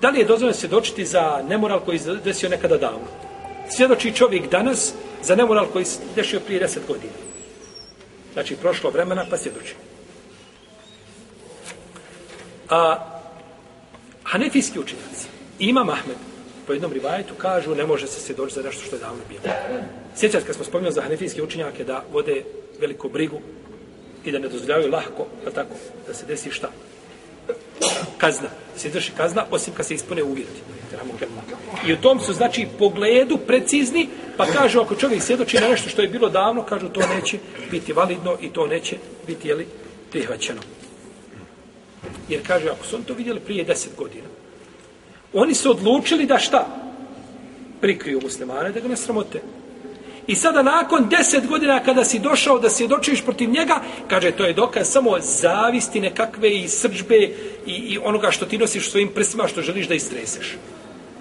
Da li je dozvoljeno svjedočiti za nemoral koji se desio nekada davno? Svjedoči čovjek danas za nemoral koji se desio prije 10 godina. Znači, prošlo vremena, pa svjedoči. A, hanefijski učenjaci, Imam Ahmed, po jednom rivajetu, kažu ne može se svjedočiti za nešto što je davno bilo. Sjećate kad smo spominjali za hanefijske učinjake da vode veliku brigu i da ne dozvoljavaju lahko, pa tako, da se desi šta? Kazna. Se izvrši kazna, osim kad se ispune uvjeti. I u tom su, znači, pogledu precizni, pa kažu, ako čovjek svjedoči na nešto što je bilo davno, kažu, to neće biti validno i to neće biti, jeli, prihvaćeno. Jer kaže, ako su oni to vidjeli prije deset godina, oni su odlučili da šta? Prikriju muslimane, da ga ne sramote. I sada nakon deset godina kada si došao da se dočiš protiv njega, kaže to je dokaz samo zavisti nekakve i srđbe i, i onoga što ti nosiš svojim prsima što želiš da istreseš.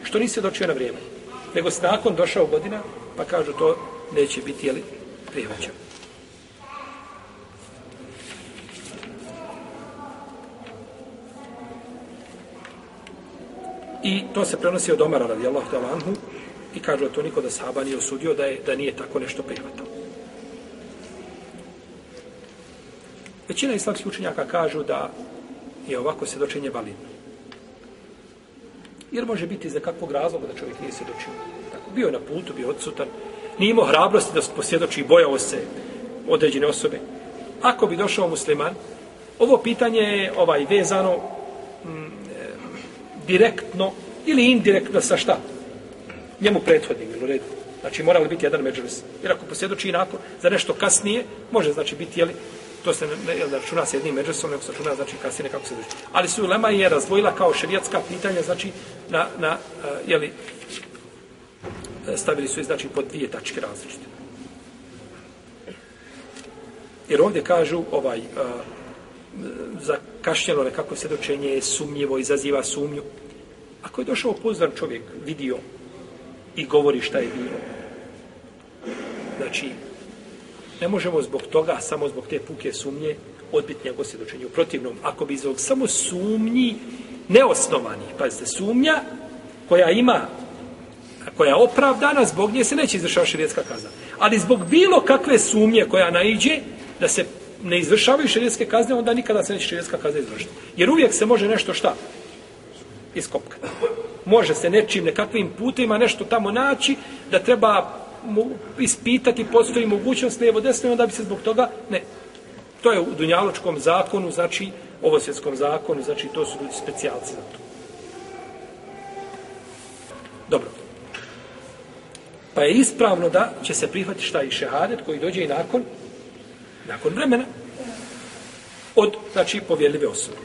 Što nisi svjedočio na vrijeme. Nego si nakon došao godina, pa kažu to neće biti, jeli, prihvaćeno. I to se prenosi od Omara radijallahu ta'ala anhu, I kažu da to niko da sahaba nije osudio da, je, da nije tako nešto prihvatao. Većina islamskih učenjaka kažu da je ovako svjedočenje validno. Jer može biti za kakvog razloga da čovjek nije svjedočio. Tako, bio je na putu, bio odsutan, nije imao hrabrosti da posvjedoči i bojao se određene osobe. Ako bi došao musliman, ovo pitanje je ovaj, vezano m, direktno ili indirektno sa šta? Njemu prethodni u redu. Znači, mora li biti jedan međulis? Jer ako posjedoči inako za nešto kasnije, može znači biti, jeli, to se ne, ne, računa znači, s jednim međusom, nego se računa, znači, kasnije nekako se dođe. Ali su Lema je razdvojila kao šerijatska pitanja, znači, na, na uh, jeli, stavili su je, znači, pod dvije tačke različite. Jer ovdje kažu, ovaj, uh, za kašnjelo nekako svjedočenje je sumnjivo, izaziva sumnju. Ako je došao pozvan čovjek, vidio, i govori šta je bilo. Znači, ne možemo zbog toga, samo zbog te puke sumnje, odbiti njegov svjedočenje. U protivnom, ako bi zbog samo sumnji neosnovani, pazite, sumnja koja ima, koja je opravdana, zbog nje se neće izvršava širijetska kazna. Ali zbog bilo kakve sumnje koja naiđe, da se ne izvršavaju širijetske kazne, onda nikada se neće širijetska kazna izvršiti. Jer uvijek se može nešto šta? Iskopkati može se nečim, nekakvim putima nešto tamo naći, da treba mu ispitati, postoji mogućnost lijevo desno, da bi se zbog toga, ne. To je u Dunjaločkom zakonu, znači, ovosvjetskom zakonu, znači, to su ljudi specijalci za to. Dobro. Pa je ispravno da će se prihvatiti šta i šehadet koji dođe i nakon, nakon vremena, od, znači, povjeljive osobe.